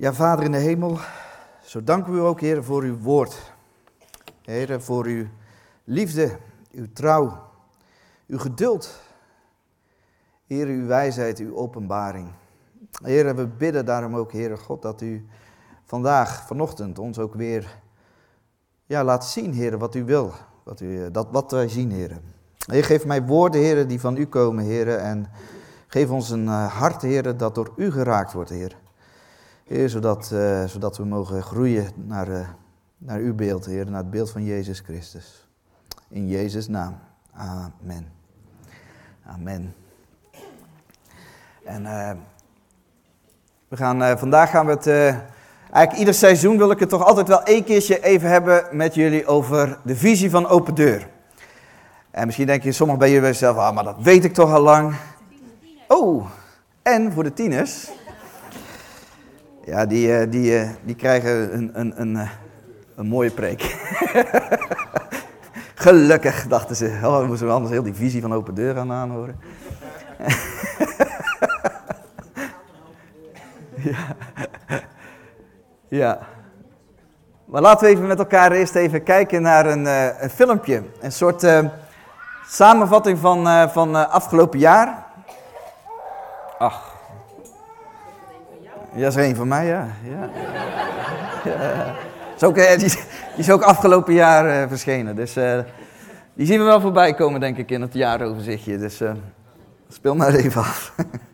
Ja, Vader in de hemel, zo danken we u ook, Heer, voor uw woord. Heer, voor uw liefde, uw trouw, uw geduld. Heer, uw wijsheid, uw openbaring. Heer, we bidden daarom ook, Heer God, dat u vandaag, vanochtend, ons ook weer ja, laat zien, Heer, wat u wil. Wat, u, dat, wat wij zien, Heer. Heer, geef mij woorden, Heer, die van u komen, Heer. En geef ons een eh, hart, Heer, dat door u geraakt wordt, Heer. Zodat, uh, zodat we mogen groeien naar, uh, naar uw beeld, Heer, naar het beeld van Jezus Christus. In Jezus' naam. Amen. Amen. En uh, we gaan, vandaag gaan we het, eigenlijk ieder seizoen wil ik het toch altijd wel één keertje even hebben met jullie over de visie van Open Deur. En misschien denk je, sommigen bij jullie jezelf, ah, maar dat weet ik toch al lang. Oh, en voor de tieners ja, die, eh, die, eh, die krijgen een, een, een, eh, een mooie preek. Gelukkig, dachten ze. Oh, dan moeten we anders heel die visie van open deur gaan aanhoren. ja. ja. Maar laten we even met elkaar eerst even kijken naar een, een filmpje. Een soort samenvatting van, van afgelopen jaar. Ach, ja, is er een van mij, ja. ja. Is ook, eh, die, is ook afgelopen jaar uh, verschenen. Dus uh, die zien we wel voorbij komen, denk ik, in het jaaroverzichtje. Dus speel maar even af.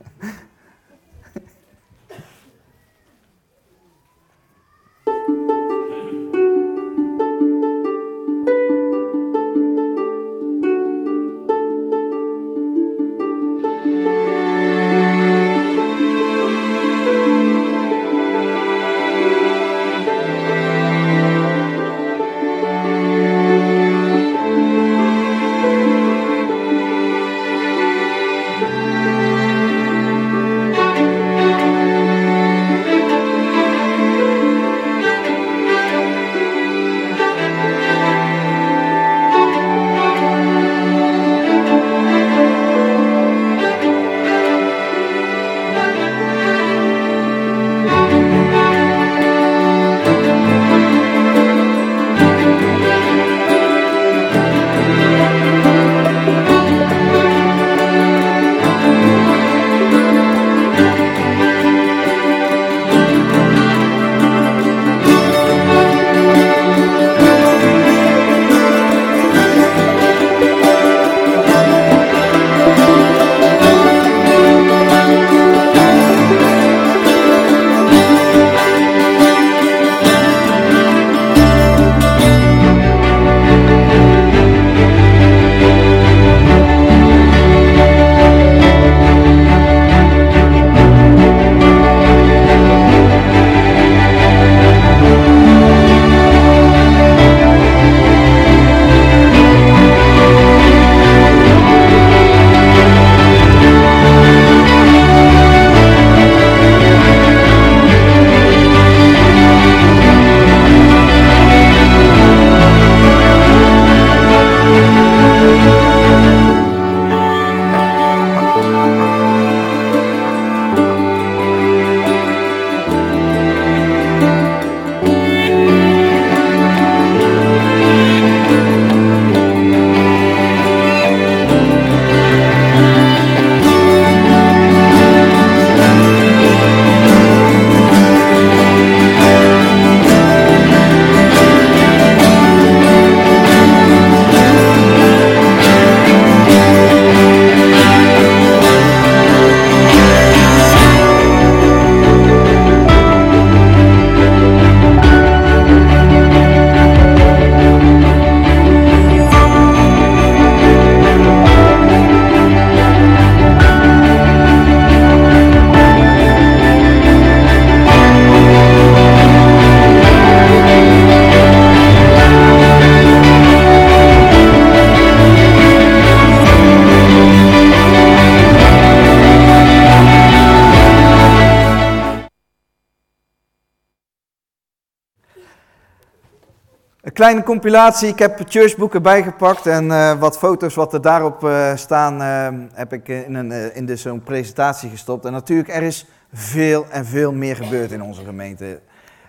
kleine compilatie. Ik heb churchboeken bijgepakt en uh, wat foto's wat er daarop uh, staan uh, heb ik in, een, in de, zo'n presentatie gestopt. En natuurlijk, er is veel en veel meer gebeurt in onze gemeente.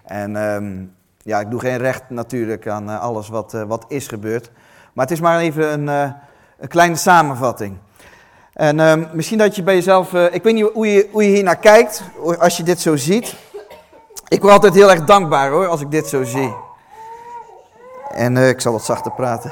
En ehm, ja, ik doe geen recht natuurlijk aan eh, alles wat, wat is gebeurd. Maar het is maar even een, een kleine samenvatting. En um, misschien dat je bij jezelf, ik weet niet hoe je, hoe je hier naar kijkt, als je dit zo ziet. Ik word altijd heel erg dankbaar hoor, als ik dit zo zie. En ik zal wat zachter praten.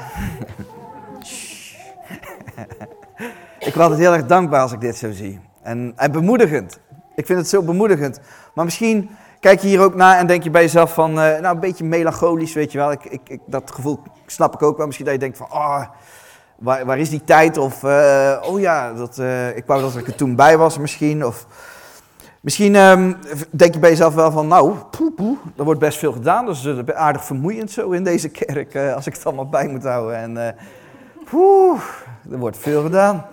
ik word altijd heel erg dankbaar als ik dit zo zie. En, en bemoedigend. Ik vind het zo bemoedigend. Maar misschien kijk je hier ook naar en denk je bij jezelf van, uh, nou een beetje melancholisch, weet je wel. Ik, ik, dat gevoel snap ik ook wel. Misschien dat je denkt van, oh, waar, waar is die tijd? Of, uh, oh ja, dat, ik wou dat ik er toen bij was misschien. Of misschien um, denk je bij jezelf wel van, nou, poe, poe, er wordt best veel gedaan. Dat is aardig vermoeiend zo in deze kerk, als ik het allemaal bij moet houden. En poeh, er wordt veel gedaan.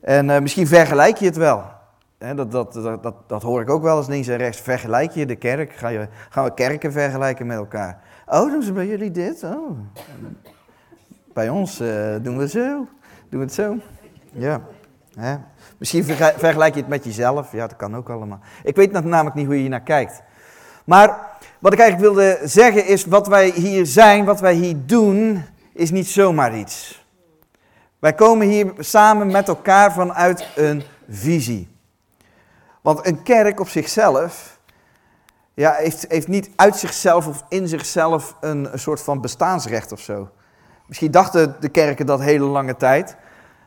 En misschien vergelijk je het wel dat, dat, dat, dat, hoor ik ook wel eens links en rechts. Vergelijk je de kerk? Ga je, gaan we kerken vergelijken met elkaar? Oh, doen ze bij jullie dit? Oh. Bij ons uh, doen we zo. Doen we het zo? Ja. Misschien vergelijk je het met jezelf. Ja, dat kan ook allemaal. Ik weet namelijk niet hoe je naar kijkt. Maar wat ik eigenlijk wilde zeggen is, wat wij hier zijn, wat wij hier doen, is niet zomaar iets. Wij komen hier samen met elkaar vanuit een visie. Want een kerk op zichzelf ja, heeft, heeft niet uit zichzelf of in zichzelf een, een soort van bestaansrecht of zo. Misschien dachten de kerken dat hele lange tijd.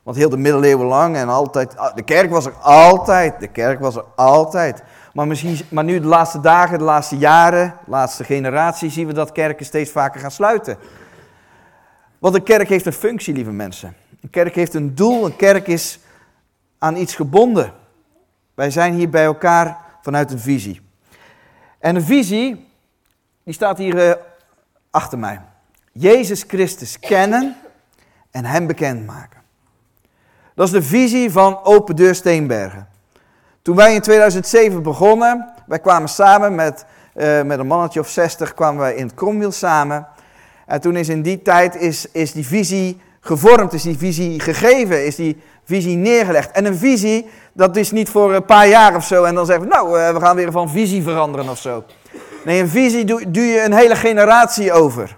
Want heel de middeleeuwen lang en altijd. Ah, de kerk was er altijd. De kerk was er altijd. Maar, misschien, maar nu de laatste dagen, de laatste jaren, de laatste generatie, zien we dat kerken steeds vaker gaan sluiten. Want een kerk heeft een functie, lieve mensen. Een kerk heeft een doel. Een kerk is aan iets gebonden. Wij zijn hier bij elkaar vanuit een visie. En een visie, die staat hier uh, achter mij. Jezus Christus kennen en Hem bekendmaken. Dat is de visie van Open Deur Steenbergen. Toen wij in 2007 begonnen, wij kwamen samen met, uh, met een mannetje of 60, kwamen wij in het Kromwiel samen. En toen is in die tijd is, is die visie gevormd, is die visie gegeven, is die visie neergelegd. En een visie, dat is niet voor een paar jaar of zo en dan zeggen we, nou, eh, we gaan weer van visie veranderen of zo. Nee, een visie doe, doe je een hele generatie over.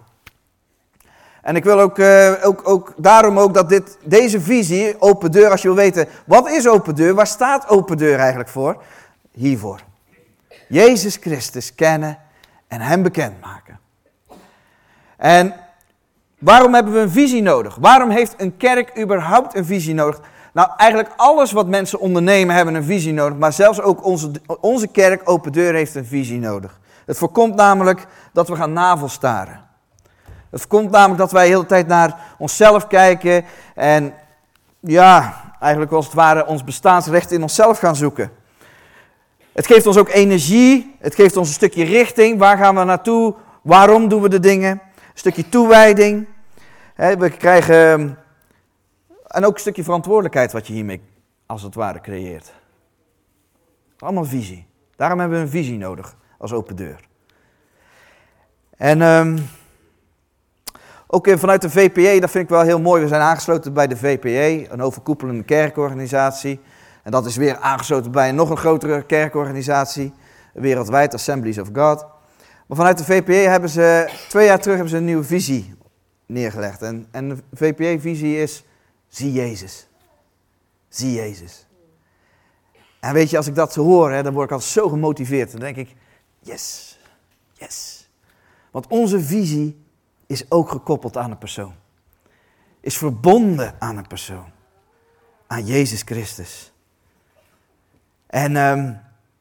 En ik wil ook, uh, ook, ook daarom ook dat dit, deze visie, open deur, als je wil weten, wat is open deur, waar staat open deur eigenlijk voor? Hiervoor. Jezus Christus kennen en Hem bekendmaken. En waarom hebben we een visie nodig? Waarom heeft een kerk überhaupt een visie nodig? Nou, eigenlijk alles wat mensen ondernemen hebben een visie nodig, maar zelfs ook onze, onze kerk, Open Deur, heeft een visie nodig. Het voorkomt namelijk dat we gaan navelstaren. Het voorkomt namelijk dat wij de hele tijd naar onszelf kijken en ja, eigenlijk als het ware ons bestaansrecht in onszelf gaan zoeken. Het geeft ons ook energie, het geeft ons een stukje richting, waar gaan we naartoe, waarom doen we de dingen, een stukje toewijding. We krijgen en ook een stukje verantwoordelijkheid wat je hiermee als het ware creëert. Allemaal visie. Daarom hebben we een visie nodig als open deur. En um, ook vanuit de VPE, dat vind ik wel heel mooi. We zijn aangesloten bij de VPE, een overkoepelende kerkorganisatie. En dat is weer aangesloten bij nog een grotere kerkorganisatie, wereldwijd, Assemblies of God. Maar vanuit de VPE hebben ze, twee jaar terug hebben ze een nieuwe visie neergelegd. En, en de VPE-visie is Zie Jezus. Zie Jezus. En weet je, als ik dat hoor, hè, dan word ik al zo gemotiveerd. Dan denk ik, yes, yes. Want onze visie is ook gekoppeld aan een persoon. Is verbonden aan een persoon. Aan Jezus Christus. En um,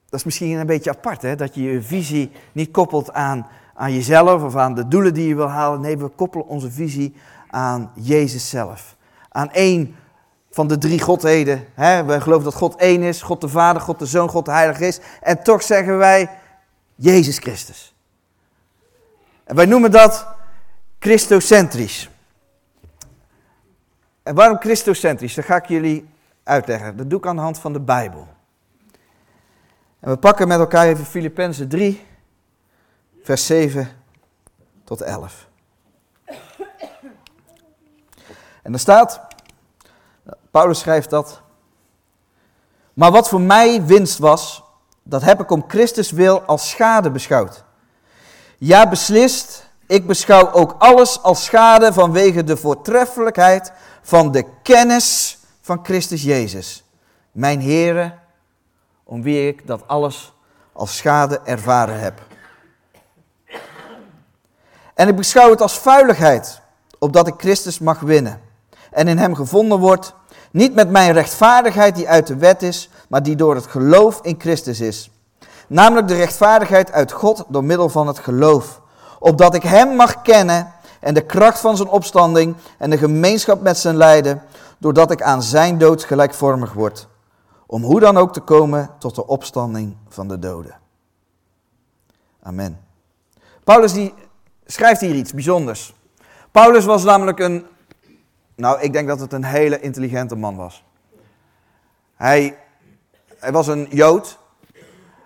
dat is misschien een beetje apart, hè? dat je je visie niet koppelt aan, aan jezelf of aan de doelen die je wil halen. Nee, we koppelen onze visie aan Jezus zelf aan één van de drie godheden. Hè? We geloven dat God één is, God de Vader, God de Zoon, God de Heilige is. En toch zeggen wij Jezus Christus. En wij noemen dat Christocentrisch. En waarom Christocentrisch? Dat ga ik jullie uitleggen. Dat doe ik aan de hand van de Bijbel. En we pakken met elkaar even Filippenzen 3, vers 7 tot 11. En er staat, Paulus schrijft dat. Maar wat voor mij winst was, dat heb ik om Christus wil als schade beschouwd. Ja, beslist, ik beschouw ook alles als schade vanwege de voortreffelijkheid van de kennis van Christus Jezus, mijn Heere, om wie ik dat alles als schade ervaren heb. En ik beschouw het als vuiligheid, opdat ik Christus mag winnen en in hem gevonden word, niet met mijn rechtvaardigheid die uit de wet is, maar die door het geloof in Christus is. Namelijk de rechtvaardigheid uit God door middel van het geloof. Opdat ik Hem mag kennen en de kracht van zijn opstanding en de gemeenschap met zijn lijden, doordat ik aan zijn dood gelijkvormig word. Om hoe dan ook te komen tot de opstanding van de doden. Amen. Paulus die schrijft hier iets bijzonders. Paulus was namelijk een, nou ik denk dat het een hele intelligente man was. Hij, hij was een Jood.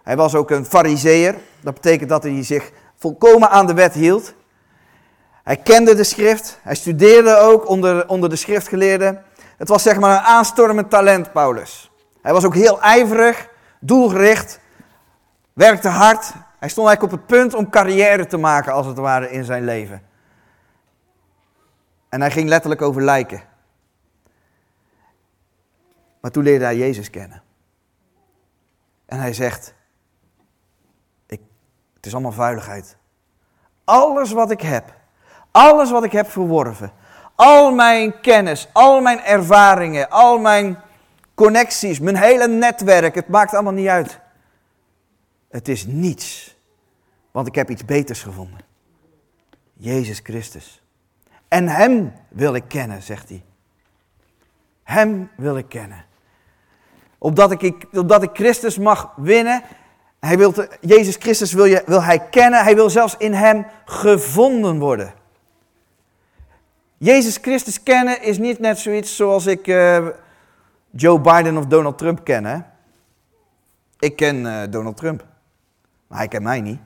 Hij was ook een fariseer. Dat betekent dat hij zich volkomen aan de wet hield. Hij kende de schrift. Hij studeerde ook onder, onder de schriftgeleerden. Het was zeg maar een aanstormend talent, Paulus. Hij was ook heel ijverig, doelgericht, werkte hard. Hij stond eigenlijk op het punt om carrière te maken, als het ware, in zijn leven. En hij ging letterlijk over lijken. Maar toen leerde hij Jezus kennen. En hij zegt, het is allemaal vuiligheid. Alles wat ik heb, alles wat ik heb verworven, al mijn kennis, al mijn ervaringen, al mijn connecties, mijn hele netwerk, het maakt allemaal niet uit. Het is niets, want ik heb iets beters gevonden. Jezus Christus. En Hem wil ik kennen, zegt hij. Hem wil ik kennen. Opdat ik, opdat ik Christus mag winnen. Hij wil Jezus Christus wil, je, wil hij kennen. Hij wil zelfs in Hem gevonden worden. Jezus Christus kennen is niet net zoiets zoals ik uh, Joe Biden of Donald Trump ken. Ik ken uh, Donald Trump, maar hij kent mij niet.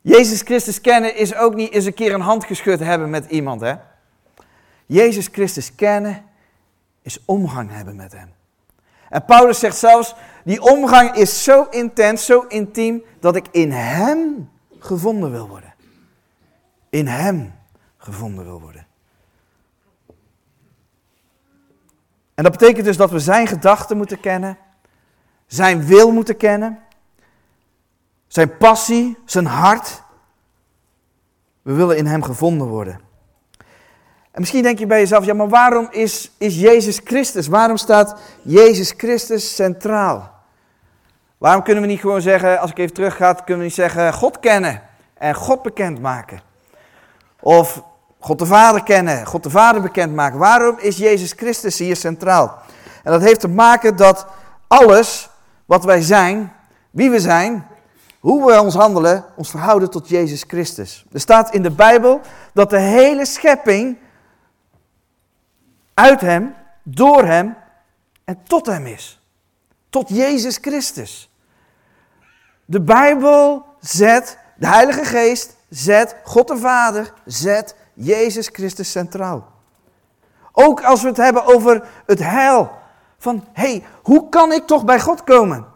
Jezus Christus kennen is ook niet eens een keer een hand geschud hebben met iemand. Hè? Jezus Christus kennen is omgang hebben met hem. En Paulus zegt zelfs, die omgang is zo intens, zo intiem, dat ik in hem gevonden wil worden. In hem gevonden wil worden. En dat betekent dus dat we zijn gedachten moeten kennen, zijn wil moeten kennen, zijn passie, zijn hart. We willen in hem gevonden worden. En misschien denk je bij jezelf, ja, maar waarom is, is Jezus Christus? Waarom staat Jezus Christus centraal? Waarom kunnen we niet gewoon zeggen, als ik even terug ga, kunnen we niet zeggen God kennen en God bekendmaken? Of God de Vader kennen, God de Vader bekendmaken. Waarom is Jezus Christus hier centraal? En dat heeft te maken dat alles wat wij zijn, wie we zijn, hoe we ons handelen, ons verhouden tot Jezus Christus. Er staat in de Bijbel dat de hele schepping uit Hem, door Hem en tot Hem is. Tot Jezus Christus. De Bijbel zet, de Heilige Geest zet, God de Vader zet Jezus Christus centraal. Ook als we het hebben over het heil. Van, hé, hey, hoe kan ik toch bij God komen?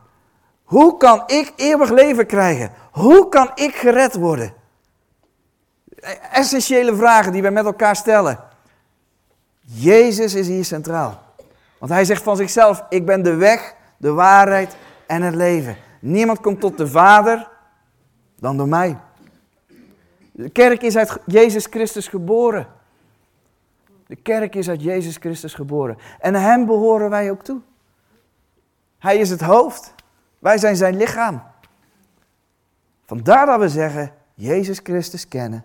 Hoe kan ik eeuwig leven krijgen? Hoe kan ik gered worden? Essentiële vragen die wij met elkaar stellen. Jezus is hier centraal. Want hij zegt van zichzelf, ik ben de weg, de waarheid en het leven. Niemand komt tot de Vader dan door mij. De kerk is uit Jezus Christus geboren. De kerk is uit Jezus Christus geboren. En hem behoren wij ook toe. Hij is het hoofd. Wij zijn zijn lichaam. Vandaar dat we zeggen, Jezus Christus kennen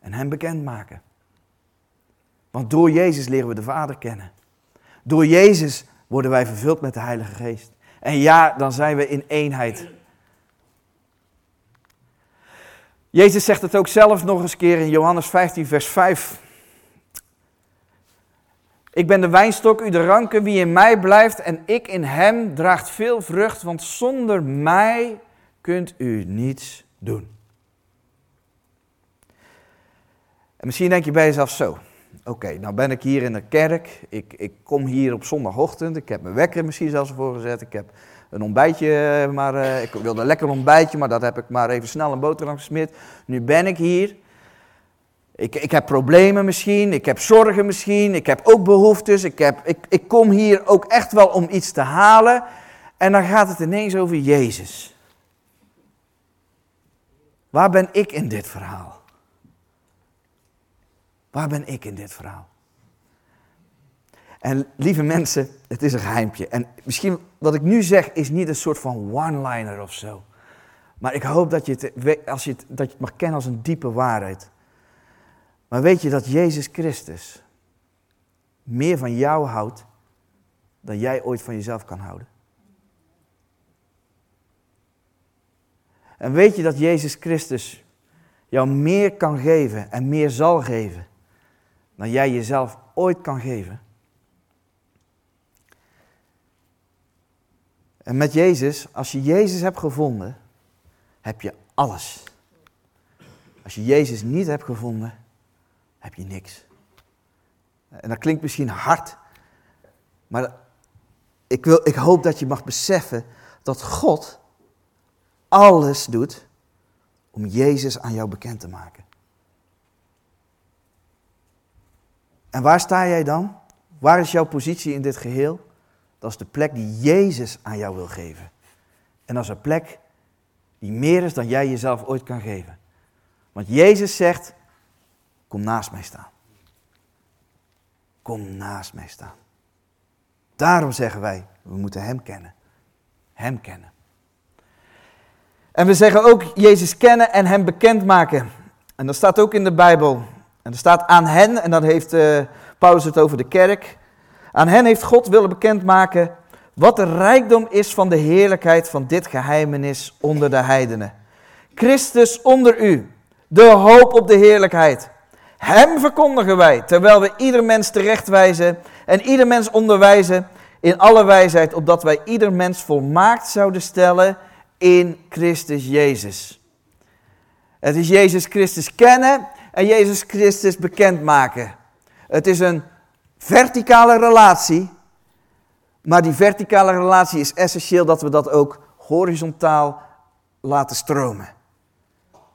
en hem bekendmaken. Want door Jezus leren we de Vader kennen. Door Jezus worden wij vervuld met de Heilige Geest. En ja, dan zijn we in eenheid. Jezus zegt het ook zelf nog eens keer in Johannes 15, vers 5. Ik ben de wijnstok, u de ranken, wie in mij blijft en ik in hem draagt veel vrucht, want zonder mij kunt u niets doen. En misschien denk je bij jezelf zo, Oké, nou ben ik hier in de kerk. Ik, ik kom hier op zondagochtend. Ik heb mijn wekker misschien zelfs voor gezet. Ik heb een ontbijtje, maar uh, ik wilde een lekker ontbijtje, maar dat heb ik maar even snel een boterham gesmeerd. Nu ben ik hier. Ik, ik heb problemen misschien, ik heb zorgen misschien, ik heb ook behoeftes. Ik, heb, ik, ik kom hier ook echt wel om iets te halen. En dan gaat het ineens over Jezus. Waar ben ik in dit verhaal? Waar ben ik in dit verhaal? En lieve mensen, het is een geheimpje. En misschien wat ik nu zeg is niet een soort van one-liner of zo. Maar ik hoop dat je, het, als je het, dat je het mag kennen als een diepe waarheid. Maar weet je dat Jezus Christus meer van jou houdt dan jij ooit van jezelf kan houden? En weet je dat Jezus Christus jou meer kan geven en meer zal geven dan jij jezelf ooit kan geven? En met Jezus, als je Jezus hebt gevonden, heb je alles. Als je Jezus niet hebt gevonden, heb je niks. En dat klinkt misschien hard, maar ik, wil, ik hoop dat je mag beseffen dat God alles doet om Jezus aan jou bekend te maken. En waar sta jij dan? Waar is jouw positie in dit geheel? Dat is de plek die Jezus aan jou wil geven. En dat is een plek die meer is dan jij jezelf ooit kan geven. Want Jezus zegt, kom naast mij staan. Kom naast mij staan. Daarom zeggen wij, we moeten Hem kennen. Hem kennen. En we zeggen ook Jezus kennen en Hem bekendmaken. En dat staat ook in de Bijbel. En er staat aan hen, en dan heeft uh, Paulus het over de kerk. Aan hen heeft God willen bekendmaken wat de rijkdom is van de heerlijkheid van dit geheimenis onder de heidenen. Christus onder u, de hoop op de heerlijkheid. Hem verkondigen wij, terwijl we ieder mens terechtwijzen en ieder mens onderwijzen in alle wijsheid, opdat wij ieder mens volmaakt zouden stellen in Christus Jezus. Het is Jezus Christus kennen en Jezus Christus bekendmaken. Het is een verticale relatie, maar die verticale relatie is essentieel dat we dat ook horizontaal laten stromen.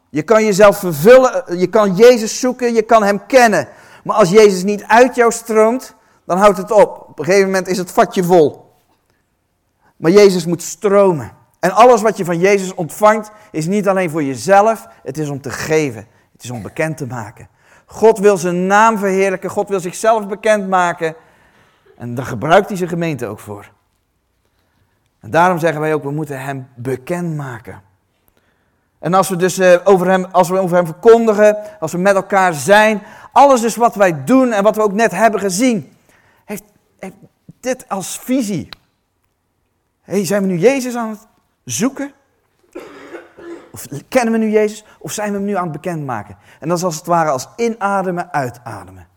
Je kan jezelf vervullen, je kan Jezus zoeken, je kan Hem kennen. Maar als Jezus niet uit jou stroomt, dan houdt het op. Op een gegeven moment is het vatje vol. Maar Jezus moet stromen. En alles wat je van Jezus ontvangt, is niet alleen voor jezelf, het is om te geven. Het is om bekend te maken. God wil zijn naam verheerlijken, God wil zichzelf bekendmaken. En daar gebruikt hij zijn gemeente ook voor. En daarom zeggen wij ook, we moeten hem bekendmaken. En als we dus uh, over, hem, als we over hem verkondigen, als we met elkaar zijn, alles dus wat wij doen en wat we ook net hebben gezien, heeft, heeft dit als visie. Hey, zijn we nu Jezus aan het zoeken? Of kennen we nu Jezus? Of zijn we hem nu aan het bekendmaken? En dat is als het ware als inademen, uitademen.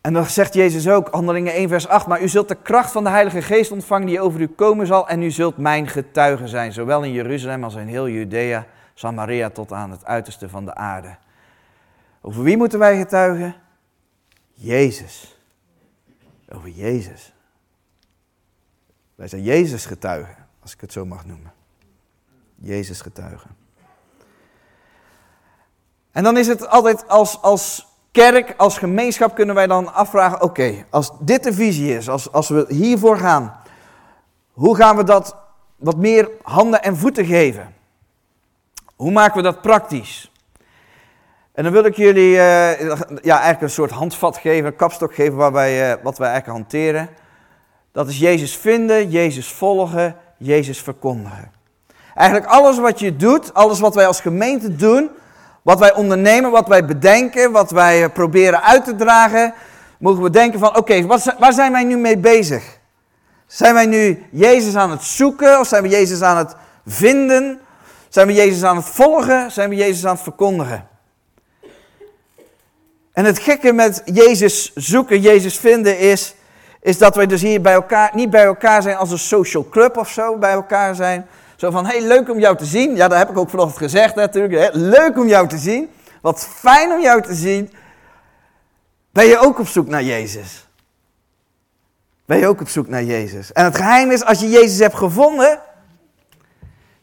En dan zegt Jezus ook, handelingen 1 vers 8, maar u zult de kracht van de Heilige Geest ontvangen die over u komen zal en u zult mijn getuige zijn, zowel in Jeruzalem als in heel Judea, Samaria tot aan het uiterste van de aarde. Over wie moeten wij getuigen? Jezus. Over Jezus. Wij zijn Jezus getuigen, als ik het zo mag noemen. Jezus getuigen. En dan is het altijd als, als kerk, als gemeenschap kunnen wij dan afvragen, oké, als dit de visie is, als, als we hiervoor gaan, hoe gaan we dat wat meer handen en voeten geven? Hoe maken we dat praktisch? En dan wil ik jullie uh, ja, eigenlijk een soort handvat geven, een kapstok geven waar wij, uh, wat wij eigenlijk hanteren. Dat is Jezus vinden, Jezus volgen, Jezus verkondigen. Eigenlijk alles wat je doet, alles wat wij als gemeente doen, wat wij ondernemen, wat wij bedenken, wat wij eh, proberen uit te dragen, mogen we denken van oké, waar zijn wij nu mee bezig? Zijn wij nu Jezus aan het zoeken of zijn we Jezus aan het vinden? Zijn we Jezus aan het volgen? Zijn we Jezus aan het verkondigen? En het gekke met Jezus zoeken, Jezus vinden is, is dat wij dus hier bij elkaar, niet bij elkaar zijn als een social club of zo, bij elkaar zijn. Zo van, hey, leuk om jou te zien. Ja, dat heb ik ook vanochtend gezegd natuurlijk. Hè? Leuk om jou te zien. Wat fijn om jou te zien. Ben je ook op zoek naar Jezus? Ben je ook op zoek naar Jezus? En het geheim is, als je Jezus hebt gevonden,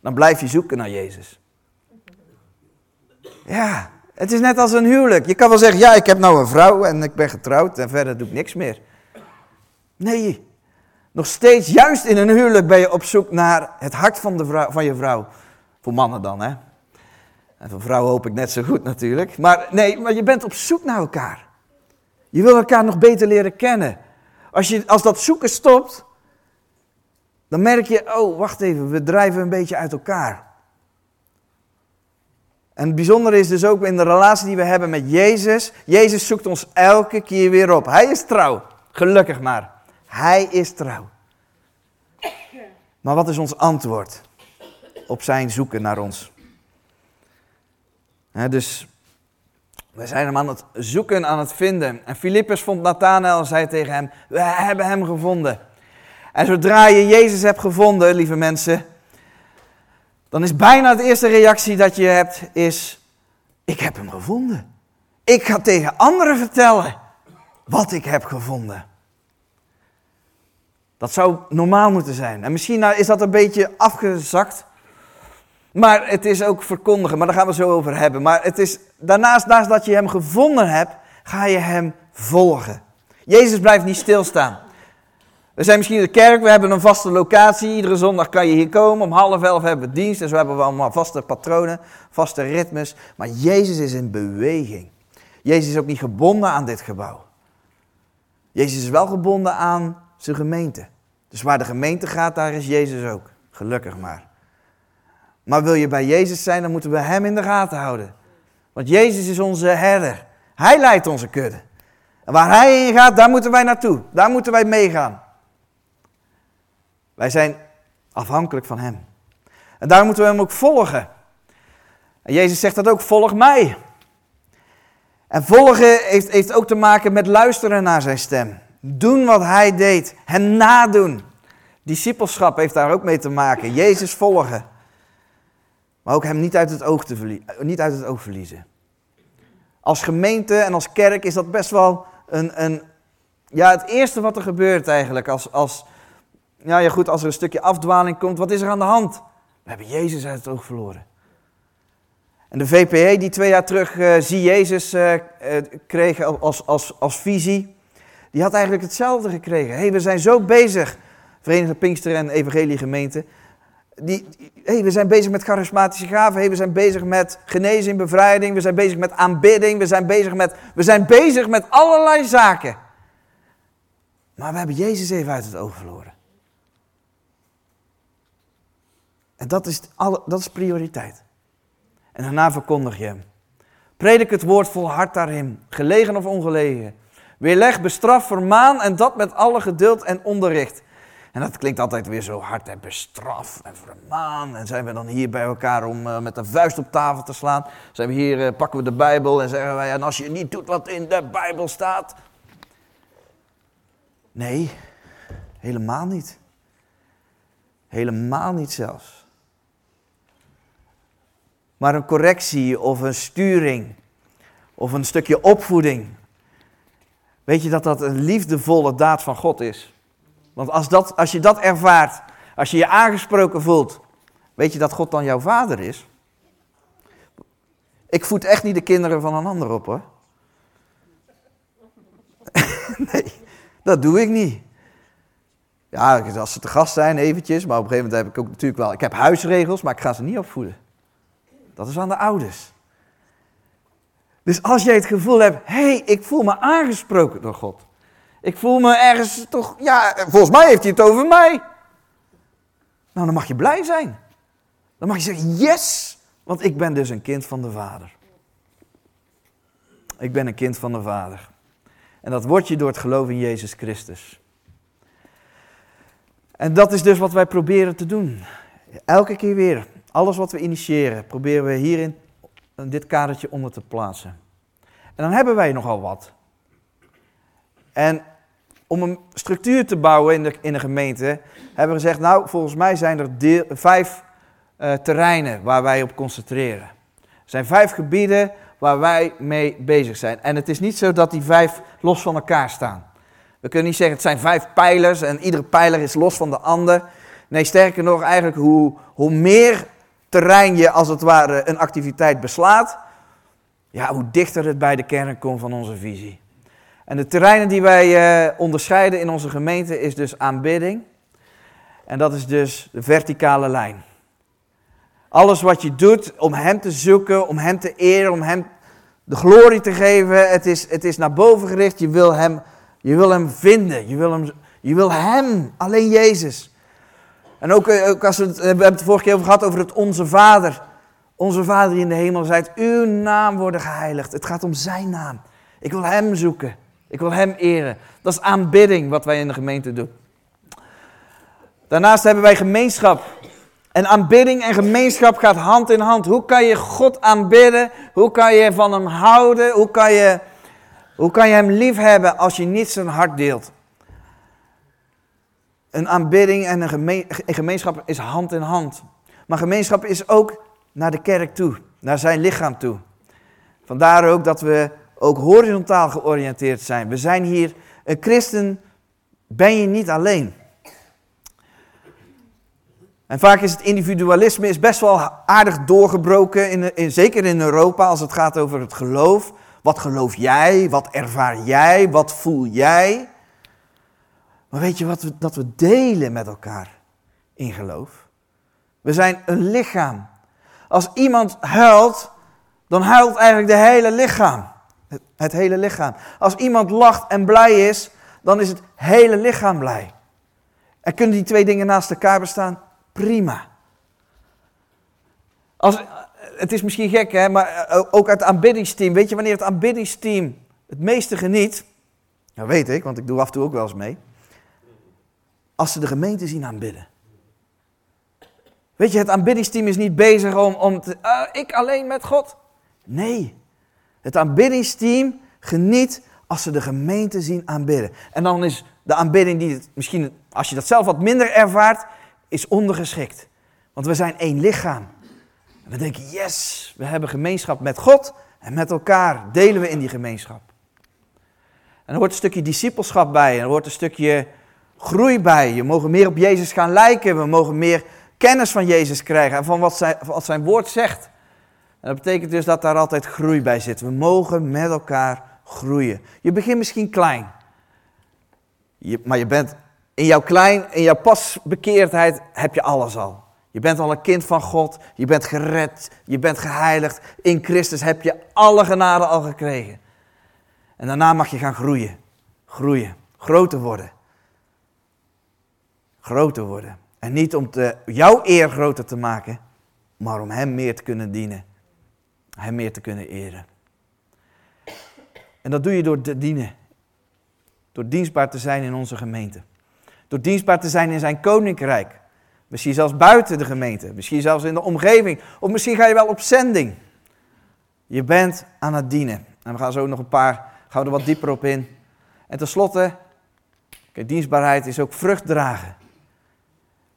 dan blijf je zoeken naar Jezus. Ja, het is net als een huwelijk. Je kan wel zeggen, ja, ik heb nou een vrouw en ik ben getrouwd en verder doe ik niks meer. Nee, nog steeds, juist in een huwelijk ben je op zoek naar het hart van, de van je vrouw. Voor mannen dan, hè. En voor vrouwen hoop ik net zo goed natuurlijk. Maar nee, maar je bent op zoek naar elkaar. Je wil elkaar nog beter leren kennen. Als, je, als dat zoeken stopt, dan merk je, oh, wacht even, we drijven een beetje uit elkaar. En het bijzondere is dus ook in de relatie die we hebben met Jezus. Jezus zoekt ons elke keer weer op. Hij is trouw, gelukkig maar. Hij is trouw. Maar wat is ons antwoord op zijn zoeken naar ons? dus we zijn hem aan het zoeken, aan het vinden. En Filippus vond Nathanael en zei tegen hem, we hebben hem gevonden. En zodra je Jezus hebt gevonden, lieve mensen, dan is bijna de eerste reactie dat je hebt, is, ik heb hem gevonden. Ik ga tegen anderen vertellen wat ik heb gevonden. Dat zou normaal moeten zijn. En misschien nou, is dat een beetje afgezakt. Maar het is ook verkondigen, maar daar gaan we zo over hebben. Maar het is, daarnaast, naast dat je hem gevonden hebt, ga je hem volgen. Jezus blijft niet stilstaan. We zijn misschien in de kerk, we hebben een vaste locatie. Iedere zondag kan je hier komen. Om half elf hebben we dienst. Dus we hebben allemaal vaste patronen, vaste ritmes. Maar Jezus is in beweging. Jezus is ook niet gebonden aan dit gebouw. Jezus is wel gebonden aan zijn gemeente. Dus waar de gemeente gaat, daar is Jezus ook. Gelukkig maar. Maar wil je bij Jezus zijn, dan moeten we Hem in de gaten houden. Want Jezus is onze herder. Hij leidt onze kudde. En waar Hij in gaat, daar moeten wij naartoe. Daar moeten wij meegaan. Wij zijn afhankelijk van Hem. En daar moeten we Hem ook volgen. En Jezus zegt dat ook, volg mij. En volgen heeft, heeft ook te maken met luisteren naar Zijn stem. Doen wat hij deed. Hem nadoen. Discipelschap heeft daar ook mee te maken. Jezus volgen. Maar ook hem niet uit het oog, te niet uit het oog verliezen. Als gemeente en als kerk is dat best wel een, een ja, het eerste wat er gebeurt eigenlijk. Als, als, ja, ja goed, als er een stukje afdwaling komt, wat is er aan de hand? We hebben Jezus uit het oog verloren. En de VPE die twee jaar terug uh, Zie Jezus uh, uh, kreeg als, als, als visie, die had eigenlijk hetzelfde gekregen. hey, we zijn zo bezig, Verenigde Pinkster en Evangelie Gemeente. Die, hey, we zijn bezig met charismatische gaven. Hey, we zijn bezig met genezing, bevrijding. We zijn bezig met aanbidding. We zijn bezig met, we zijn bezig met allerlei zaken. Maar we hebben Jezus even uit het oog verloren. En dat is, alle, dat is prioriteit. En daarna verkondig je hem. Predik het woord vol hart daarin, gelegen of ongelegen. Weerleg, bestraf, vermaan en dat met alle geduld en onderricht. En dat klinkt altijd weer zo hard, en bestraf en vermaan. En zijn we dan hier bij elkaar om uh, met een vuist op tafel te slaan? Zijn we hier, uh, pakken we de Bijbel en zeggen wij, en als je niet doet wat in de Bijbel staat. Nee, helemaal niet. Helemaal niet zelfs. Maar een correctie of een sturing of een stukje opvoeding Weet je dat dat een liefdevolle daad van God is? Want als, dat, als je dat ervaart, als je je aangesproken voelt, weet je dat God dan jouw vader is? Ik voed echt niet de kinderen van een ander op hoor. nee, dat doe ik niet. Ja, als ze te gast zijn eventjes, maar op een gegeven moment heb ik ook natuurlijk wel... Ik heb huisregels, maar ik ga ze niet opvoeden. Dat is aan de ouders. Dus als jij het gevoel hebt, hé, hey, ik voel me aangesproken door God. Ik voel me ergens toch, ja, volgens mij heeft hij het over mij. Nou, dan mag je blij zijn. Dan mag je zeggen, yes, want ik ben dus een kind van de Vader. Ik ben een kind van de Vader. En dat word je door het geloof in Jezus Christus. En dat is dus wat wij proberen te doen. Elke keer weer, alles wat we initiëren, proberen we hierin dit kadertje onder te plaatsen. En dan hebben wij nogal wat. En om een structuur te bouwen in de, in de gemeente, hebben we gezegd, nou, volgens mij zijn er vijf uh, terreinen waar wij op concentreren. Er zijn vijf gebieden waar wij mee bezig zijn. En het is niet zo dat die vijf los van elkaar staan. We kunnen niet zeggen het zijn vijf pijlers en iedere pijler is los van de ander. Nee, sterker nog, eigenlijk hoe, hoe meer terrein je als het ware een activiteit beslaat, ja, hoe dichter het bij de kern komt van onze visie. En de terreinen die wij uh, onderscheiden in onze gemeente is dus aanbidding. En dat is dus de verticale lijn. Alles wat je doet om Hem te zoeken, om Hem te eren, om Hem de glorie te geven, het is, het is naar boven gericht. Je wil Hem, je wil hem vinden, je wil hem, je wil Hem, alleen Jezus. En ook, eh, ook als we, het, we hebben het de vorige keer over gehad over het Onze Vader. Onze Vader die in de hemel zijt, uw naam worden geheiligd. Het gaat om Zijn naam. Ik wil Hem zoeken. Ik wil Hem eren. Dat is aanbidding wat wij in de gemeente doen. Daarnaast hebben wij gemeenschap. En aanbidding en gemeenschap gaat hand in hand. Hoe kan je God aanbidden? Hoe kan je van Hem houden? Hoe kan je, hoe kan je Hem lief hebben als je niet zijn hart deelt? Een aanbidding en een, gemeenschap is hand in hand. Maar gemeenschap is ook naar de kerk toe, naar zijn lichaam toe. Vandaar ook dat we ook horizontaal georiënteerd zijn. We zijn hier, een christen ben je niet alleen. En vaak is het individualisme is best wel aardig doorgebroken, in, in, zeker in Europa, als het gaat over het geloof. Wat geloof jij? Wat ervaar jij? Wat voel jij? Maar weet je wat we, dat we delen met elkaar in geloof? We zijn een lichaam. Als iemand huilt, dan huilt eigenlijk de hele lichaam. Het, hele lichaam. Als iemand lacht en blij is, dan is het hele lichaam blij. En kunnen die twee dingen naast elkaar bestaan? Prima. Als, het is misschien gek, hè, maar eh, ook uit het aanbiddingsteam. Weet je wanneer het aanbiddingsteam het meeste geniet? Dat weet ik, want ik doe af en toe ook wel eens mee. Als ze de gemeente zien aanbidden. Weet je, het aanbiddingsteam is niet bezig om, om te, uh, ik alleen met God. Nee, het aanbiddingsteam geniet als ze de gemeente zien aanbidden. En dan is de aanbidding die misschien, als je dat zelf wat minder ervaart, is ondergeschikt. Want we zijn één lichaam. En we denken, yes, we hebben gemeenschap met God en met elkaar delen we in die gemeenschap. En er hoort een stukje discipelschap bij, en er hoort een stukje groei bij. Je mogen meer op Jezus gaan lijken, we mogen meer kennis van Jezus krijgen en van wat zijn, wat zijn woord zegt. En dat betekent dus dat daar altijd groei bij zit. We mogen met elkaar groeien. Je begint misschien klein, je, maar je bent in jouw klein, in jouw pasbekeerdheid heb je alles al. Je bent al een kind van God, je bent gered, je bent geheiligd. In Christus heb je alle genade al gekregen. En daarna mag je gaan groeien, groeien, groter worden. Groter worden. En niet om te, jouw eer groter te maken, maar om Hem meer te kunnen dienen. Hem meer te kunnen eren. En dat doe je door te dienen. Door dienstbaar te zijn in onze gemeente. Door dienstbaar te zijn in zijn koninkrijk. Misschien zelfs buiten de gemeente. Misschien zelfs in de omgeving. Of misschien ga je wel op zending. Je bent aan het dienen. En we gaan zo nog een paar, gaan we er wat dieper op in. En tenslotte, kijk, dienstbaarheid is ook vrucht dragen.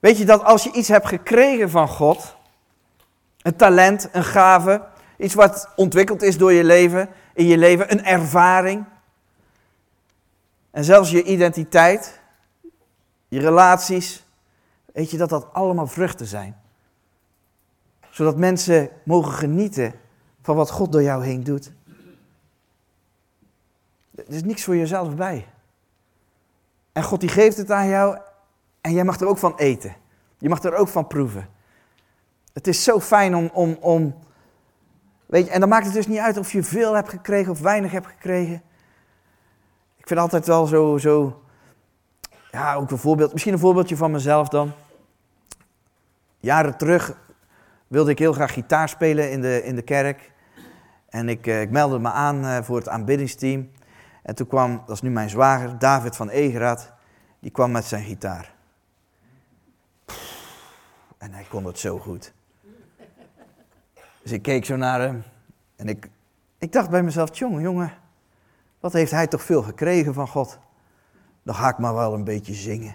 Weet je dat als je iets hebt gekregen van God, een talent, een gave, iets wat ontwikkeld is door je leven, in je leven, een ervaring, en zelfs je identiteit, je relaties, weet je dat dat allemaal vruchten zijn. Zodat mensen mogen genieten van wat God door jou heen doet. Er is niks voor jezelf bij. En God die geeft het aan jou en jij mag er ook van eten. Je mag er ook van proeven. Het is zo fijn om, om, om weet je, en dan maakt het dus niet uit of je veel hebt gekregen of weinig hebt gekregen. Ik vind altijd wel zo, zo ja, ook een voorbeeld, misschien een voorbeeldje van mezelf dan. Jaren terug wilde ik heel graag gitaar spelen in de, in de kerk. En ik, eh, ik meldde me aan eh, voor het aanbiddingsteam. En toen kwam, dat is nu mijn zwager, David van Egeraat, die kwam met zijn gitaar. En hij kon het zo goed. Dus ik keek zo naar hem en ik, ik dacht bij mezelf, jongen, jongen, wat heeft hij toch veel gekregen van God? Dan ga ik maar wel een beetje zingen.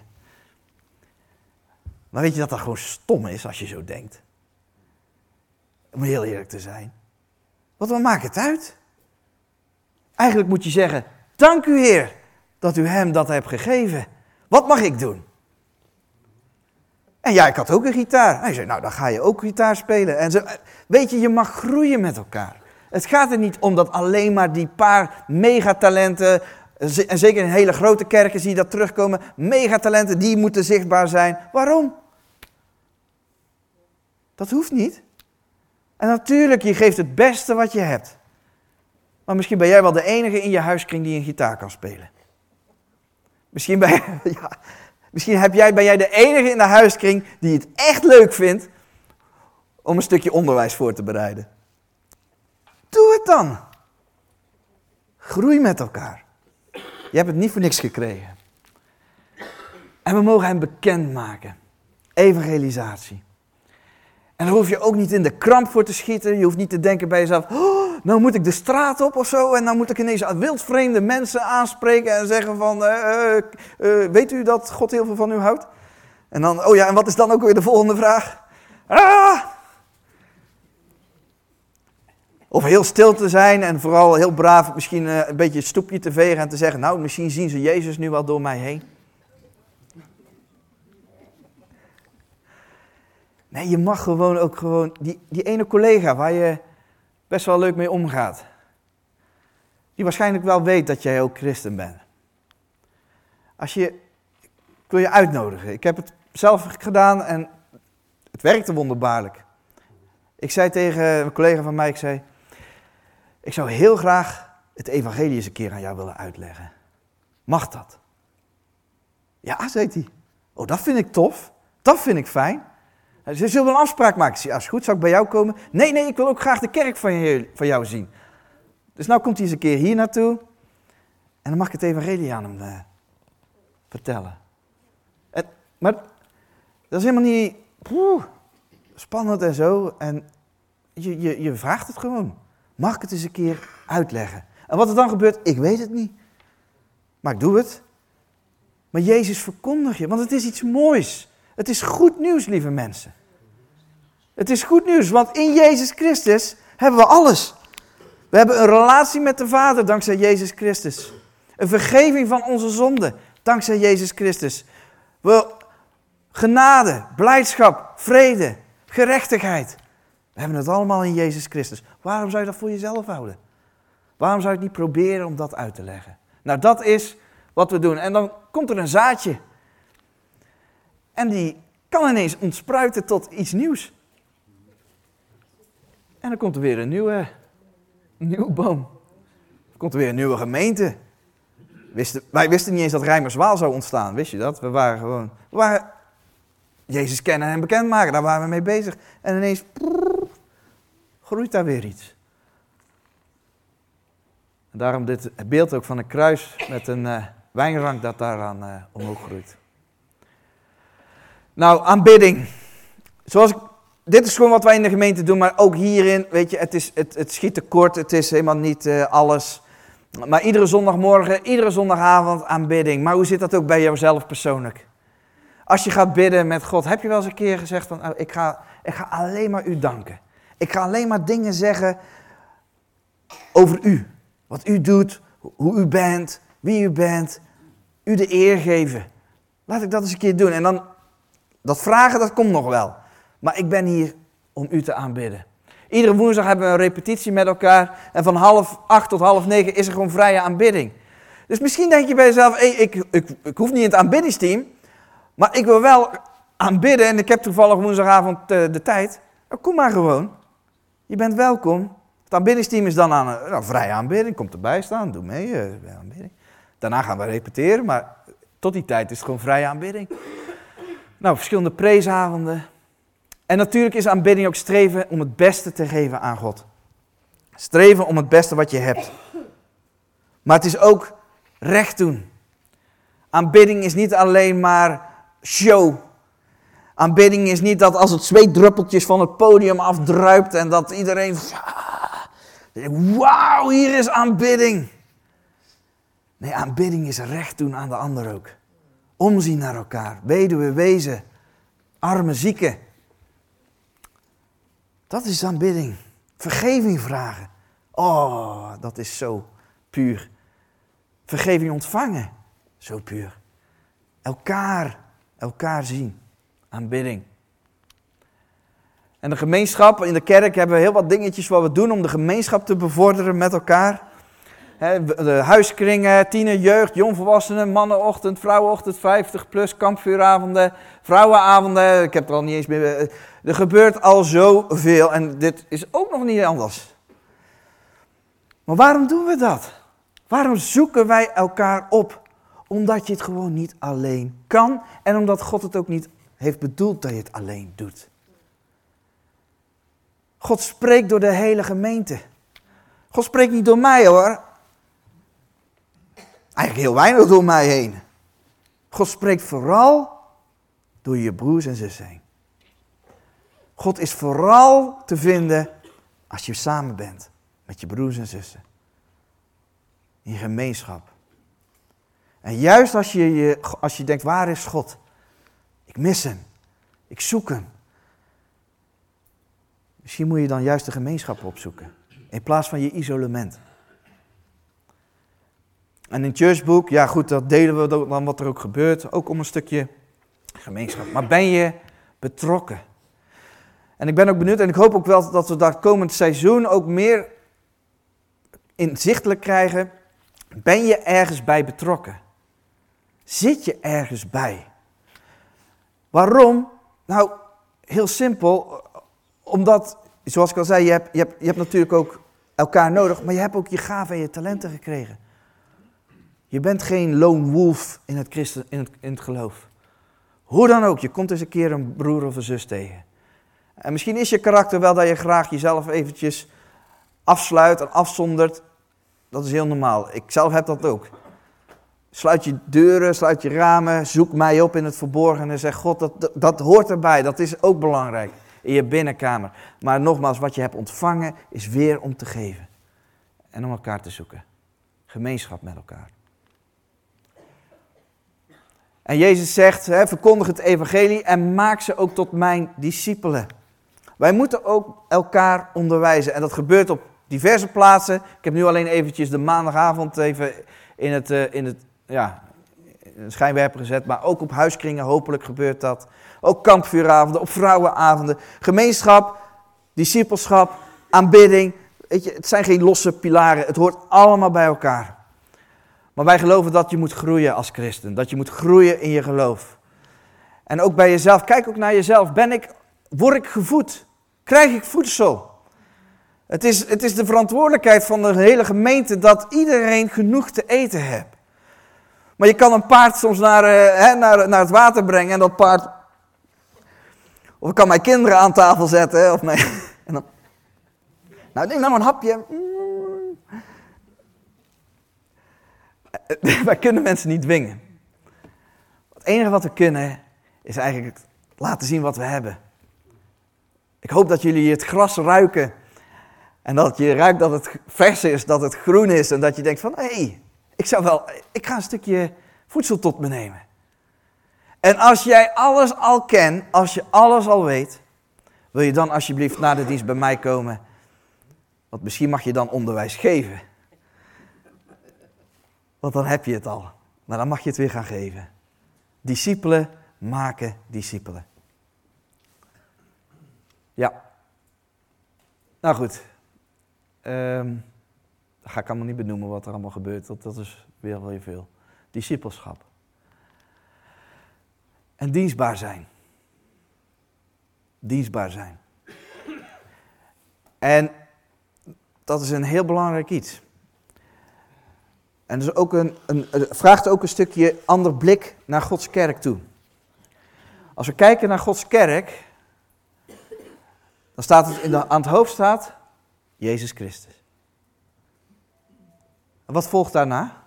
Maar weet je dat dat gewoon stom is als je zo denkt? Om heel eerlijk te zijn. Wat wat maakt het uit? Eigenlijk moet je zeggen, dank u Heer dat u hem dat hebt gegeven. Wat mag ik doen? En ja, ik had ook een gitaar. Hij zei, nou dan ga je ook gitaar spelen. En zo, weet je, je mag groeien met elkaar. Het gaat er niet om dat alleen maar die paar megatalenten, en zeker in hele grote kerken zie je dat terugkomen, megatalenten die moeten zichtbaar zijn. Waarom? Dat hoeft niet. En natuurlijk, je geeft het beste wat je hebt. Maar misschien ben jij wel de enige in je huiskring die een gitaar kan spelen. Misschien ben, ja, misschien heb jij, ben jij de enige in de huiskring die het echt leuk vindt om een stukje onderwijs voor te bereiden. Doe het dan. Groei met elkaar. Je hebt het niet voor niks gekregen. En we mogen hem bekendmaken. Evangelisatie. En daar hoef je ook niet in de kramp voor te schieten. Je hoeft niet te denken bij jezelf, oh, nou moet ik de straat op of zo. En dan moet ik ineens wildvreemde mensen aanspreken en zeggen van, uh, uh, weet u dat God heel veel van u houdt? En dan, oh ja, en wat is dan ook weer de volgende vraag? Ah! Of heel stil te zijn en vooral heel braaf misschien een beetje het stoepje te vegen en te zeggen, nou misschien zien ze Jezus nu wel door mij heen. Nee, je mag gewoon ook gewoon, die, die ene collega waar je best wel leuk mee omgaat. Die waarschijnlijk wel weet dat jij ook christen bent. Als je, ik wil je uitnodigen. Ik heb het zelf gedaan en het werkte wonderbaarlijk. Ik zei tegen een collega van mij, ik zei, ik zou heel graag het evangelie eens een keer aan jou willen uitleggen. Mag dat? Ja, zei hij. Oh, dat vind ik tof. Dat vind ik fijn. Ze zullen een afspraak maken. Ja, als goed, zou ik bij jou komen? Nee, nee, ik wil ook graag de kerk van, jou zien. Dus nou komt hij eens een keer hier naartoe. En dan mag ik het evangelie aan hem uh, vertellen. En, maar dat is helemaal niet spannend en zo. En je, je, je vraagt het gewoon. Mag ik het eens een keer uitleggen? En wat er dan gebeurt, ik weet het niet. Maar ik doe het. Maar Jezus verkondig je, want het is iets moois. Het is goed nieuws, lieve mensen. Het is goed nieuws, want in Jezus Christus hebben we alles. We hebben een relatie met de Vader dankzij Jezus Christus. Een vergeving van onze zonden dankzij Jezus Christus. We, genade, blijdschap, vrede, gerechtigheid. We hebben het allemaal in Jezus Christus. Waarom zou je dat voor jezelf houden? Waarom zou je het niet proberen om dat uit te leggen? Nou, dat is wat we doen. En dan komt er een zaadje. En die kan ineens ontspruiten tot iets nieuws. En dan komt er weer een nieuwe, nieuwe boom. Dan komt er weer een nieuwe gemeente. Wisten, wij wisten niet eens dat Rijmerswaal zou ontstaan, wist je dat? We waren gewoon, we waren Jezus kennen en bekendmaken, daar waren we mee bezig. En ineens groeit daar weer iets. En daarom dit beeld ook van een kruis met een uh, wijnrank dat daaraan uh, omhoog groeit. Nou, aanbidding. Zoals ik, dit is gewoon wat wij in de gemeente doen, maar ook hierin, weet je, het, is, het, het schiet tekort, het is helemaal niet uh, alles. Maar iedere zondagmorgen, iedere zondagavond aanbidding. Maar hoe zit dat ook bij jouzelf persoonlijk? Als je gaat bidden met God, heb je wel eens een keer gezegd van, oh, ik, ga, ik ga alleen maar u danken. Ik ga alleen maar dingen zeggen over u. Wat u doet, hoe u bent, wie u bent. U de eer geven. Laat ik dat eens een keer doen. En dan dat vragen, dat komt nog wel. Maar ik ben hier om u te aanbidden. Iedere woensdag hebben we een repetitie met elkaar. En van half acht tot half negen is er gewoon vrije aanbidding. Dus misschien denk je bij jezelf, hey, ik, ik, ik hoef niet in het aanbiddingsteam. Maar ik wil wel aanbidden en ik heb toevallig woensdagavond uh, de tijd. Nou, kom maar gewoon. Je bent welkom. Het aanbiddingsteam is dan aan een nou, vrije aanbidding. Komt erbij staan, doe mee. Uh, aanbidding. Daarna gaan we repeteren, maar tot die tijd is het gewoon vrije aanbidding. Nou, verschillende preesavonden. En natuurlijk is aanbidding ook streven om het beste te geven aan God. Streven om het beste wat je hebt. Maar het is ook recht doen. Aanbidding is niet alleen maar show. Aanbidding is niet dat als het zweetdruppeltjes van het podium afdruipt en dat iedereen. Wauw, hier is aanbidding. Nee, aanbidding is recht doen aan de ander ook. Omzien naar elkaar. Weduwe, wezen. Arme, zieken. Dat is aanbidding. Vergeving vragen. Oh, dat is zo puur. Vergeving ontvangen, zo puur. Elkaar, elkaar zien. Aanbidding. En de gemeenschap, in de kerk hebben we heel wat dingetjes wat we doen om de gemeenschap te bevorderen met elkaar. De huiskringen, tiener, jeugd, jongvolwassenen, mannenochtend, vrouwenochtend, 50 plus, kampvuuravonden, vrouwenavonden. Ik heb er al niet eens meer. Eh, er gebeurt al zoveel en dit is ook nog niet anders. Maar waarom doen we dat? Waarom zoeken wij elkaar op? Omdat je het gewoon niet alleen kan en omdat God het ook niet heeft bedoeld dat je het alleen doet. God spreekt door de hele gemeente. God spreekt niet door mij hoor. Eigenlijk heel weinig door mij heen. God spreekt vooral door je broers en zussen heen. God is vooral te vinden als je samen bent met je broers en zussen. In gemeenschap. En juist als je, je, als je denkt, waar is God? Ik mis hem. Ik zoek hem. Misschien moet je dan juist de gemeenschap opzoeken. In plaats van je isolement. En in Churchbook, ja goed, dat delen we dan wat er ook gebeurt. Ook om een stukje gemeenschap. Maar ben je betrokken? En ik ben ook benieuwd en ik hoop ook wel dat we dat komend seizoen ook meer inzichtelijk krijgen. Ben je ergens bij betrokken? Zit je ergens bij? Waarom? Nou, heel simpel. Omdat, zoals ik al zei, je hebt, je hebt, je hebt natuurlijk ook elkaar nodig, maar je hebt ook je gaven en je talenten gekregen. Je bent geen lone wolf in het, christen, in het, in het geloof. Hoe dan ook, je komt eens een keer een broer of een zus tegen. En misschien is je karakter wel dat je graag jezelf eventjes afsluit en afzondert. Dat is heel normaal. Ik zelf heb dat ook. Sluit je deuren, sluit je ramen, zoek mij op in het verborgen en zeg God, dat, dat, hoort erbij, dat is ook belangrijk in je binnenkamer. Maar nogmaals, wat je hebt ontvangen is weer om te geven en om elkaar te zoeken. Gemeenschap met elkaar. En Jezus zegt, verkondig het evangelie en maak ze ook tot mijn discipelen. Wij moeten ook elkaar onderwijzen en dat gebeurt op diverse plaatsen. Ik heb nu alleen eventjes de maandagavond even in het, uh, in het ja, schijnwerper gezet, maar ook op huiskringen hopelijk gebeurt dat. Ook kampvuuravonden, op vrouwenavonden, gemeenschap, discipelschap, aanbidding. Weet je, het zijn geen losse pilaren, het hoort allemaal bij elkaar. Maar wij geloven dat je moet groeien als christen, dat je moet groeien in je geloof. En ook bij jezelf, kijk ook naar jezelf. Ben ik, word ik gevoed? Krijg ik voedsel? Het is, het is de verantwoordelijkheid van de hele gemeente dat iedereen genoeg te eten heeft. Maar je kan een paard soms naar, uh, hè, naar, naar het water brengen en dat paard. Of ik kan mijn kinderen aan tafel zetten. Of mijn, en dan, nou, neem nou een hapje. Wij kunnen mensen niet dwingen. Het enige wat we kunnen is eigenlijk laten zien wat we hebben. Ik hoop dat jullie het gras ruiken. En dat je ruikt dat het vers is, dat het groen is. En dat je denkt van, hé, hey, ik zou wel, ik ga een stukje voedsel tot me nemen. En als jij alles al kent, als je alles al weet, wil je dan alsjeblieft na de dienst bij mij komen? Want misschien mag je dan onderwijs geven. Want dan heb je het al. Maar dan mag je het weer gaan geven. Discipelen maken discipelen. Ja. Nou goed. Um, dat ga ik allemaal niet benoemen wat er allemaal gebeurt. Dat, dat is weer wel veel. Discipelschap. En dienstbaar zijn. Dienstbaar zijn. En dat is een heel belangrijk iets. En dus ook een, een, vraagt ook een stukje ander blik naar Gods kerk toe. Als we kijken naar Gods kerk, dan staat het in de, aan het hoofd staat Jezus Christus. En wat volgt daarna?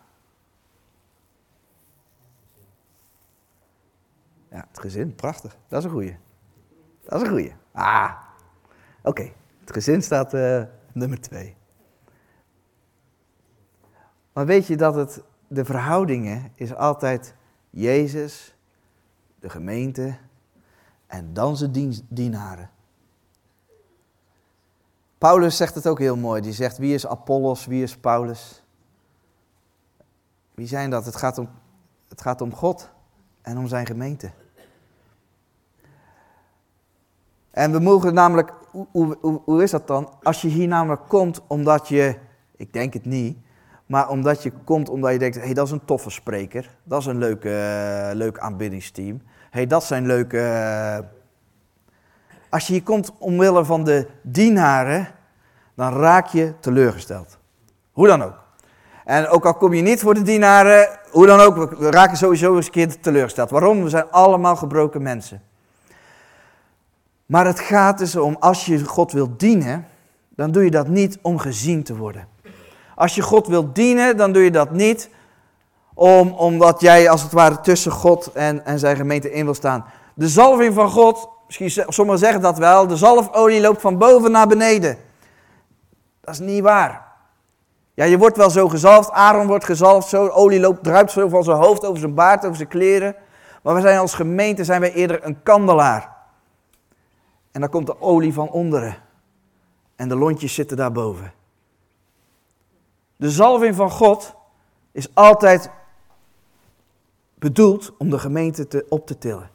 Ja, het gezin, prachtig. Dat is een goeie. Dat is een goeie. Ah, oké. Het gezin staat uh, nummer twee. Maar weet je dat het, de verhoudingen is altijd Jezus, de gemeente en dan zijn dienaren. Paulus zegt het ook heel mooi. Die zegt, wie is Apollos, wie is Paulus? Wie zijn dat? Het gaat om, het gaat om God en om zijn gemeente. En we mogen namelijk, hoe, hoe, hoe is dat dan? Als je hier namelijk komt omdat je, ik denk het niet, maar omdat je komt omdat je denkt, hé hey, dat is een toffe spreker, dat is een leuke, uh, leuk aanbiddingsteam. Hey, dat zijn leuke... Uh... Als je hier komt omwille van de dienaren, dan raak je teleurgesteld. Hoe dan ook. En ook al kom je niet voor de dienaren, hoe dan ook, we raken sowieso eens een keer teleurgesteld. Waarom? We zijn allemaal gebroken mensen. Maar het gaat dus om, als je God wilt dienen, dan doe je dat niet om gezien te worden. Als je God wilt dienen, dan doe je dat niet om, omdat jij als het ware tussen God en, en zijn gemeente in wil staan. De zalving van God, misschien sommigen zeggen dat wel, de zalfolie loopt van boven naar beneden. Dat is niet waar. Ja, je wordt wel zo gezalfd, Aaron wordt gezalfd, zo, olie loopt, druipt zo van zijn hoofd over zijn baard, over zijn kleren. Maar we zijn als gemeente zijn wij eerder een kandelaar. En dan komt de olie van onderen. En de lontjes zitten daarboven. De zalving van God is altijd bedoeld om de gemeente te, op te tillen.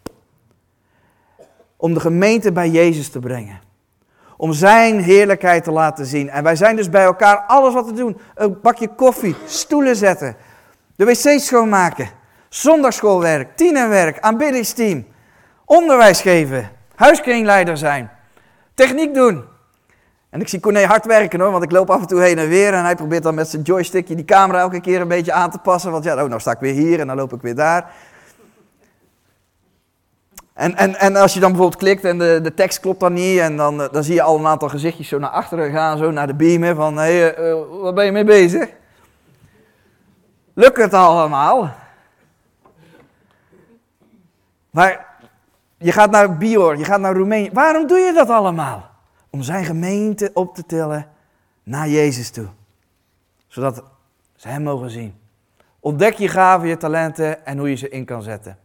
Om de gemeente bij Jezus te brengen. Om zijn heerlijkheid te laten zien. En wij zijn dus bij elkaar alles wat te doen. Een bakje koffie, stoelen zetten, de wc schoonmaken, zondagschoolwerk, tienerwerk, aanbiddingsteam, onderwijs geven, huiskringleider zijn, techniek doen. En ik zie Corné hard werken hoor, want ik loop af en toe heen en weer en hij probeert dan met zijn joystickje die camera elke keer een beetje aan te passen. Want ja, oh, nou sta ik weer hier en dan loop ik weer daar. En, en, en als je dan bijvoorbeeld klikt en de, de tekst klopt dan niet en dan, dan zie je al een aantal gezichtjes zo naar achteren gaan, zo naar de beamer van, hé, hey, uh, wat ben je mee bezig? Lukt het allemaal? Maar je gaat naar Bior, je gaat naar Roemenië. Waarom doe je dat allemaal? Om zijn gemeente op te tillen naar Jezus toe. Zodat ze hem mogen zien. Ontdek je gaven, je talenten en hoe je ze in kan zetten.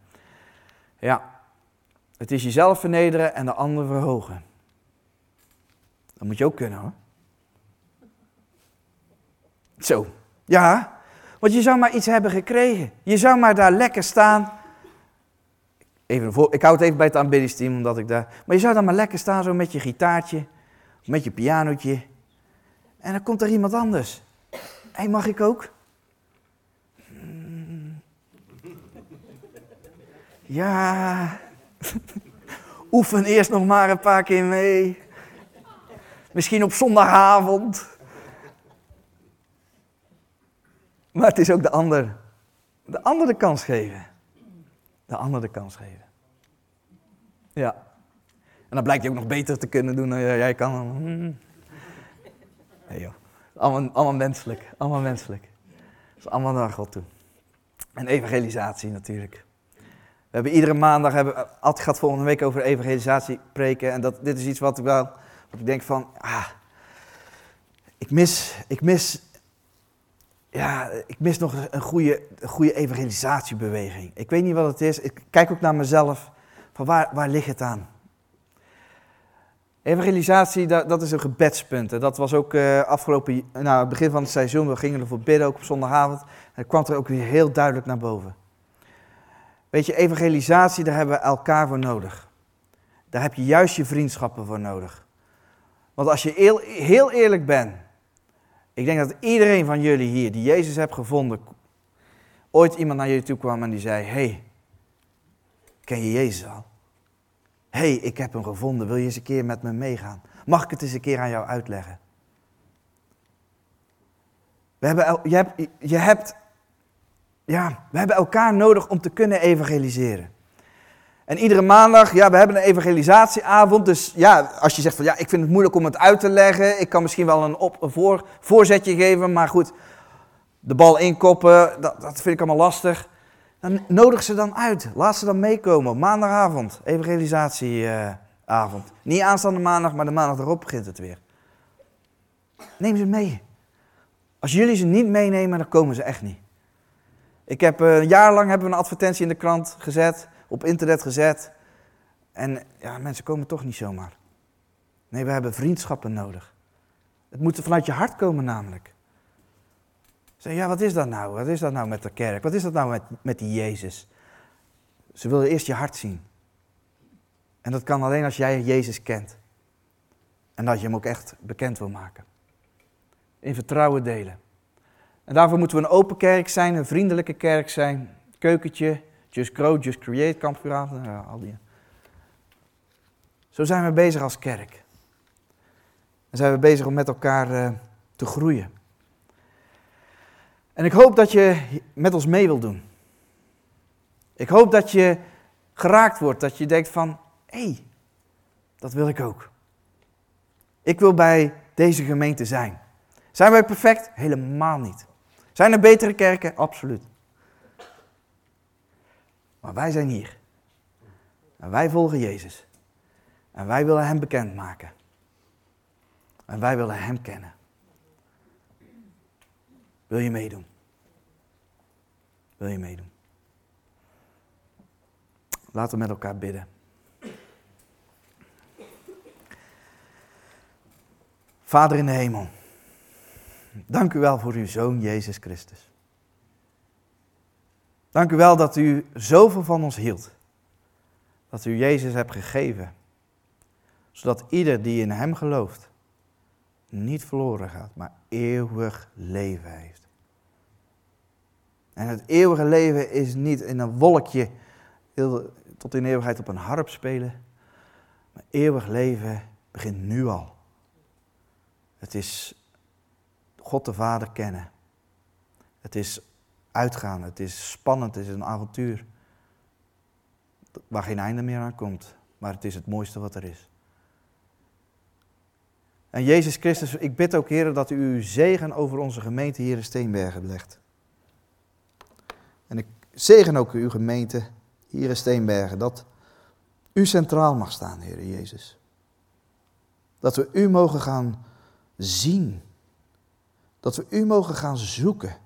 Ja, het is jezelf vernederen en de ander verhogen. Dat moet je ook kunnen hoor. Zo, ja, want je zou maar iets hebben gekregen. Je zou maar daar lekker staan Even voor, ik hou het even bij het aanbiddingsteam, omdat ik daar... Maar je zou dan maar lekker staan zo met je gitaartje, met je pianootje. En dan komt er iemand anders. Hé, mag ik ook? Hmm. Ja. Oefen eerst nog maar een paar keer mee. Misschien op zondagavond. Maar het is ook de ander. De ander de kans geven. De ander de kans geven. Ja. En dan blijkt je ook nog beter te kunnen doen dan jij kan. Nee joh. Allemaal, allemaal menselijk. Allemaal menselijk. Dat is allemaal naar God toe. En evangelisatie natuurlijk. We hebben iedere maandag, hebben, Ad gaat volgende week over evangelisatie preken. En dat, dit is iets wat ik wel, wat ik denk van, ah, ik mis, ik mis, ja, ik mis nog een goede, een goede evangelisatiebeweging. Ik weet niet wat het is. Ik kijk ook naar mezelf. Van waar, waar ligt het aan? Evangelisatie, dat, dat is een gebedspunt. En dat was ook uh, afgelopen, nou, begin van het seizoen, we gingen ervoor bidden, ook op zondagavond. En kwam er ook weer heel duidelijk naar boven. Weet je, evangelisatie, daar hebben we elkaar voor nodig. Daar heb je juist je vriendschappen voor nodig. Want als je heel, heel eerlijk bent, ik denk dat iedereen van jullie hier die Jezus heeft gevonden, ooit iemand naar jullie toe kwam en die zei, hey, Ken je Jezus al? Hey, ik heb hem gevonden. Wil je eens een keer met me meegaan? Mag ik het eens een keer aan jou uitleggen? We hebben, je, hebt, je hebt, ja, we hebben elkaar nodig om te kunnen evangeliseren. En iedere maandag, ja, we hebben een evangelisatieavond. Dus ja, als je zegt van ja, ik vind het moeilijk om het uit te leggen. Ik kan misschien wel een, op, voor, voorzetje geven, maar goed, de bal inkoppen, dat, dat vind ik allemaal lastig. Dan nodig ze dan uit. Laat ze dan meekomen. Maandagavond, evangelisatieavond. Niet aanstaande maandag, maar de maandag erop begint het weer. Neem ze mee. Als jullie ze niet meenemen, dan komen ze echt niet. Ik heb uh, een jaar lang hebben we een advertentie in de krant gezet, op internet gezet. En ja, mensen komen toch niet zomaar. Nee, we hebben vriendschappen nodig. Het moet vanuit je hart komen namelijk. Zeg, ja, wat is dat nou? Wat is dat nou met de kerk? Wat is dat nou met, met die Jezus? Ze willen eerst je hart zien. En dat kan alleen als jij Jezus kent. En dat je hem ook echt bekend wil maken. In vertrouwen delen. En daarvoor moeten we een open kerk zijn, een vriendelijke kerk zijn. Keukentje, Just Grow, Just Create, kampvuuravond, ja, al die. Zo zijn we bezig als kerk. En zijn we bezig om met elkaar uh, te groeien. En ik hoop dat je met ons mee wilt doen. Ik hoop dat je geraakt wordt, dat je denkt van, hé, hey, dat wil ik ook. Ik wil bij deze gemeente zijn. Zijn wij perfect? Helemaal niet. Zijn er betere kerken? Absoluut. Maar wij zijn hier. En wij volgen Jezus. En wij willen Hem bekendmaken. En wij willen Hem kennen. Wil je meedoen? Wil je meedoen? Laten we met elkaar bidden. Vader in de hemel, dank u wel voor uw Zoon Jezus Christus. Dank u wel dat u zoveel van ons hield. Dat u Jezus hebt gegeven. Zodat ieder die in Hem gelooft, niet verloren gaat, maar eeuwig leven heeft. En het eeuwige leven is niet in een wolkje tot in eeuwigheid op een harp spelen. Maar eeuwig leven begint nu al. Het is God de Vader kennen. Het is uitgaan, het is spannend, het is een avontuur. Waar geen einde meer aan komt, maar het is het mooiste wat er is. En Jezus Christus, ik bid ook, Heer, dat u uw zegen over onze gemeente hier in Steenbergen legt. En ik zegen ook uw gemeente hier in Steenbergen, dat u centraal mag staan, Heer Jezus. Dat we u mogen gaan zien. Dat we u mogen gaan zoeken.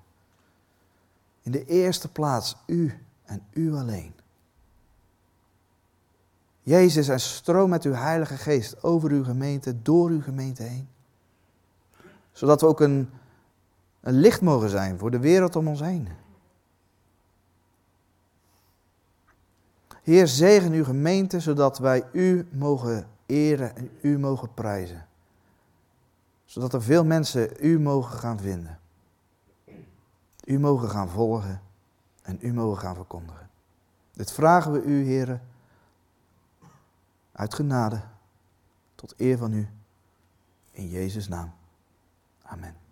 In de eerste plaats u en u alleen. Jezus, en stroom met uw Heilige Geest over uw gemeente, door uw gemeente heen. Zodat we ook een, een licht mogen zijn voor de wereld om ons heen. Heer, zegen uw gemeente, zodat wij u mogen eren en u mogen prijzen. Zodat er veel mensen u mogen gaan vinden. U mogen gaan volgen en u mogen gaan verkondigen. Dit vragen we u, Heer, uit genade, tot eer van u, in Jezus' naam. Amen.